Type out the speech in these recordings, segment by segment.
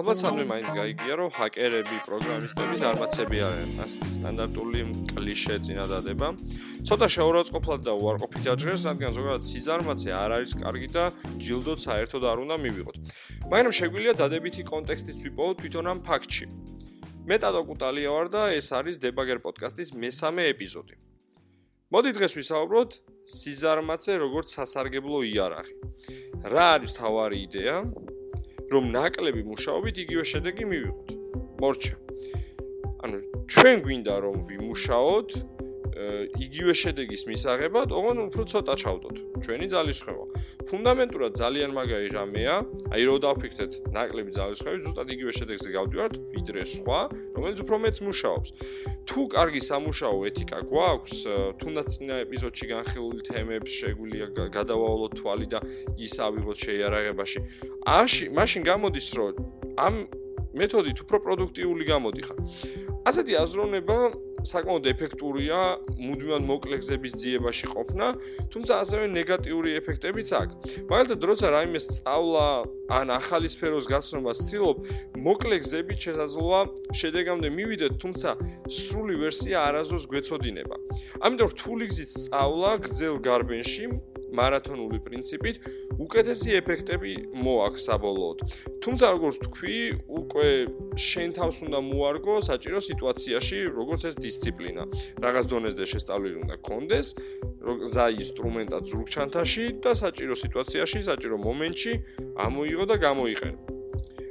ალბათ სამე მაინც გაიგია რომ ჰაკერები პროგრამისტები ზარმაცები არიან ეს სტანდარტული კლიშე წინადადება. ცოტა შეურაცხყოფლად და უარყოფით აჭერს რადგან ზოგადად სიზარმაცე არ არის კარგი და ჯილდოთ საერთოდ არ უნდა მივიღოთ. მაგრამ შეგვიძლია დადებითი კონტექსტიც ვიპოვოთ თვითონ ამ ფაქტში. მე ტატო კუტალია ვარ და ეს არის დებაგერ პოდკასტის მესამე ეპიზოდი მოდი დღეს ვისაუბროთ სიზარმაცე როგორც სასარგებლო იარაღი რა არის თავარი იდეა რომ ნაკლები მუშაობით იგივე შედეგი მივიღოთ. მორჩა. ანუ ჩვენ გვინდა რომ ვიმუშაოთ იგივე შედეგის მისაღებად, ოღონ უფრო ცოტა ჩავდოთ. ჩვენი ძალისხმევა. ფუნდამენტურად ძალიან მაგარი რამეა, აი რო დავფიქრეთ, ნაკლები ძალისხმევა ზუსტად იგივე შედეგზე გავდივართ, ვიდრე სხვა, რომელიც უფრო მეც მუშაობს. თუ კარგი სამუშაო ეთიკა გვაქვს, თუნდაც წინა ეპიზოდში განხილული თემებს შეგვიძლია გადავალოთ თვალი და ის ავიღოთ შეიარაღებაში. აში, მაშინ გამოდის, რომ ამ მეთოდით უფრო პროდუქტიული გამოდიხარ. ასეთი აზროვნება საკმაოდ ეფექტურია მუდმივად მოკლე გზების ძიებაში ყოფნა, თუმცა ასევე ნეგატიური ეფექტებიც აქვს. მაგალითად, როცა რაიმე სწავლა ან ახალი სფეროს გაცნობას ცდილობ, მოკლე გზებით შესაძლოა შედეგამდე მივიდეთ, თუმცა სრული ვერსია არაზოს გვეცოდინება. ამიტომ რთული გზით სწავლა გძელ გარბენში მარათონული პრინციპით უკეთესი ეფექტები მოაქვს საბოლოოდ. თუმცა როგორც თქვი, უკვე შენ თავს უნდა მოარგო საჭირო სიტუაციაში, როგორც ეს დისციპლინა. რაღაც დონეზე შესწავლილი უნდა გქონდეს, რა ინსტრუმენტად ზრუგჩანთაში და საჭირო სიტუაციაში, საჭირო მომენტში ამოიღო და გამოიყენო.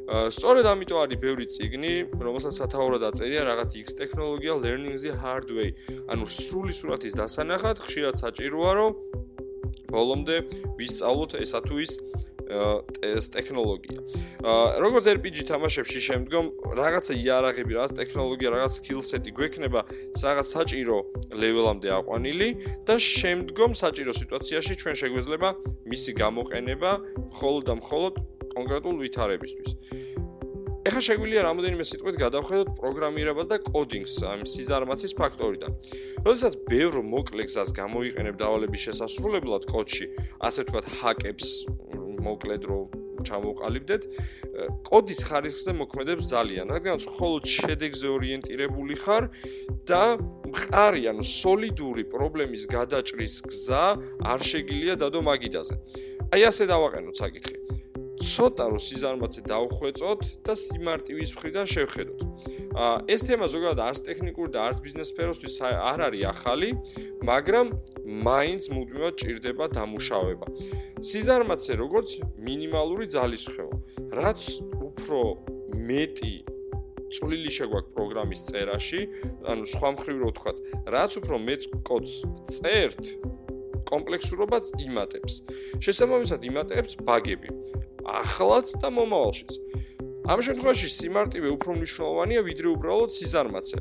სწორედ ამიტომ არის ბევრი ციგნი, რომელსაც სათაურად აწერია რაღაც X ტექნოლოგია learning the hard way. ანუ სრული სურათის დასანახად ხშირად საჭიროა, რომ ბოლომდე ვისწავლოთ ესა თუ ის ეს ტექნოლოგია. აა როგორც RPG თამაშებში შემდგომ რაღაცა იარაღები, რაღაც ტექნოლოგია, რაღაც skill set-ი გვექნება, რაღაც საჭირო level-ამდე აყვანილი და შემდგომ საჭირო სიტუაციაში ჩვენ შეგვეძლება მისი გამოყენება მხოლოდ და მხოლოდ კონკრეტულ ვითარებისთვის. ეხლა შეგვიძლია რამოდენიმე სიტყვით გადავხედოთ პროგრამირებას და კოდინგს ამ სიზარმაცის ფაქტორიდან. როდესაც ბევრ მოკლე გზას გამოიყენებ დავალების შესასრულებლად კოდში, ასე ვთქვათ, ჰაკებს მოკლედ რო ჩამოყალიბდეთ, კოდის ხარისხზე მოქმედებს ძალიან, რადგან მხოლოდ შედეგზე ორიენტირებული ხარ და მყარი, ანუ სოლიდური პრობლემის გადაჭრის გზა არ შეგიძლია დადო მაგიდაზე. აი ასე დავაყენოთ საკითხი. ცოტა რო სიზარმაცე დაუხვეწოთ და სიმარტივის მხრიდან შევხედოთ. აა ეს თემა ზოგადად არც ტექნიკური და არც ბიზნეს სფეროსთვის არ არის ახალი, მაგრამ მაინც მუდმივად ჭირდება დამუშავება. სიზარმაცე როგორც მინიმალური ძალისხმევა, რაც უფრო მეტი წვლილი შეგვაქვს პროგრამის წერაში, ანუ სხვა მხრივ რო ვთქვათ, რაც უფრო მეც კოდს წერთ, კომპლექსურობაც იმატებს. შესაბამისად იმატებს ბაგები. ახლაც და მომავალშიც. ამ შემთხვევაში სიმარტივე უფრო მნიშვნელოვანია ვიდრე უბრალოდ სიზარმაცე.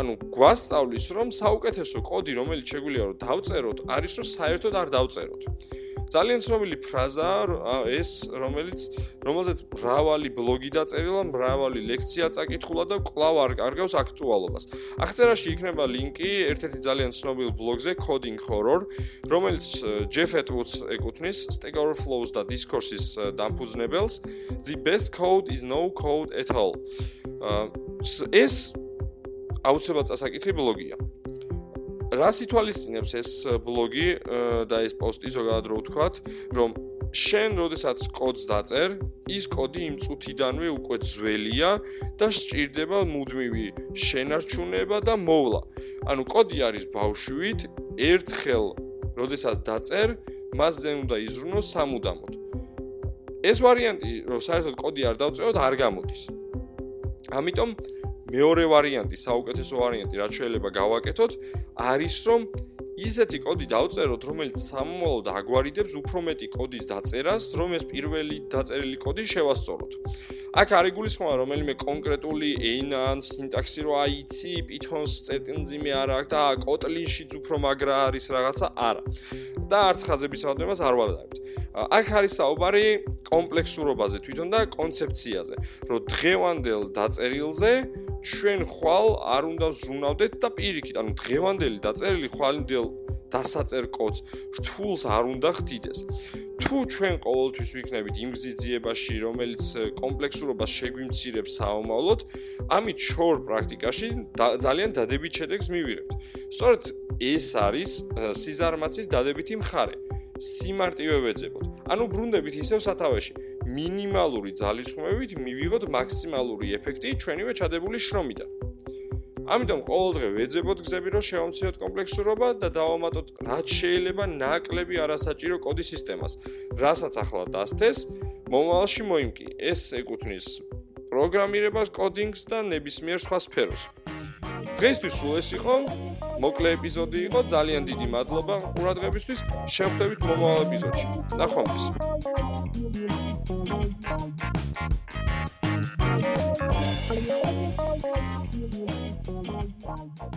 ანუ გვასწავლის რომ საუკეთესო კოდი რომელიც შეგვიძლია რომ დავწეროთ არის რომ საერთოდ არ დავწეროთ. ძალიან ცნობილი ფრაზაა ეს, რომელიც რომელზეც მრავალი ბლოგი დაწერილა, მრავალი ლექცია წაკითხულა და კვლავ არ კარგავს აქტუალობას. აღწერაში იქნება ლინკი ერთ-ერთი ძალიან ცნობილ ბლოგზე Coding Horror, რომელიც Jeff Atwoods ეკუთვნის Stack Overflows და Discourses დამფუძნებელს. The best code is no code at all. ეს აუცილებლად წასაკითხი ბლოგია. რა სიტუაციებს ეს ბლოგი და ეს პოსტი ზოგადად რო ვთქვათ, რომ შენ როდესაც კოდს დაწერ, ის კოდი იმ წუთიდანვე უკვე ძველია და სჭირდება მუდმივი შენარჩუნება და მოვლა. ანუ კოდი არის ბავშვით, ერთხელ როდესაც დაწერ, მასზე უნდა იზრუნოს სამუდამოდ. ეს ვარიანტი, რომ საერთოდ კოდი არ დავწეროთ, არ გამოდის. ამიტომ მეორე ვარიანტი, საუკეთესო ვარიანტი, რაც შეიძლება გავაკეთოთ, არის რომ ისეთი კოდი დავწეროთ, რომელიც სამომავლოდ აგვარიდებს უფრო მეტი კოდის დაწერას, რომ ეს პირველი დაწერილი კოდი შევასწოროთ. აქ არის გულისხმობა რომელიმე კონკრეტული ენა ან სინტაქსი რო აიცი, Python-ს წეტინძიმე არა აქვს და Kotlin-შიც უფრო მაგრა არის რაღაცა არა. და არც ხაზების ავადებას არ ვადარებთ. აქ არის საუბარი კომპლექსურობაზე თვითონ და კონცეფციაზე, რომ დღევანდელ დაწერილზე ჩვენ ხვალ არ უნდა ზრუნავდეთ და პირიქით, ანუ დღევანდელი დაწერილი ხვალინდელ დასაწერ კოდს რთულს არ უნდა ხდიდეს. თუ ჩვენ ყოველთვის ვიქნებით იმ გზიძიებაში, რომელიც კომპლექსურობას შეგვიმცირებს საომავლოდ, ამით შორ პრაქტიკაში ძალიან დადებით შედეგს მივიღებთ. სწორედ ეს არის სიზარმაცის დადებითი მხარე. სიმარტივე ვეძებოთ. ანუ ბრუნდებით ისევ სათავეში. მინიმალური ძალისხმევით მივიღოთ მაქსიმალური ეფექტი ჩვენივე ჩადებული შრომიდან. ამიტომ ყოველდღე ვეძებოთ გზები, რომ შევამციოთ კომპლექსურობა და დავამატოთ რაც შეიძლება ნაკლები არასაჭირო კოდის სისტემას, რასაც ახლა დასთეს, მომავალში მოიმკი. ეს ეკუთვნის პროგრამირებას, კოდინგს და ნებისმიერ სხვა სფეროს. დღეისთვის სულ ეს იყო. მოკლე ეპიზოდი იყო. ძალიან დიდი მადლობა ყურადღებისთვის. შევხვდებით მომავალ ეპიზოდში. ნახვამდის. Bye.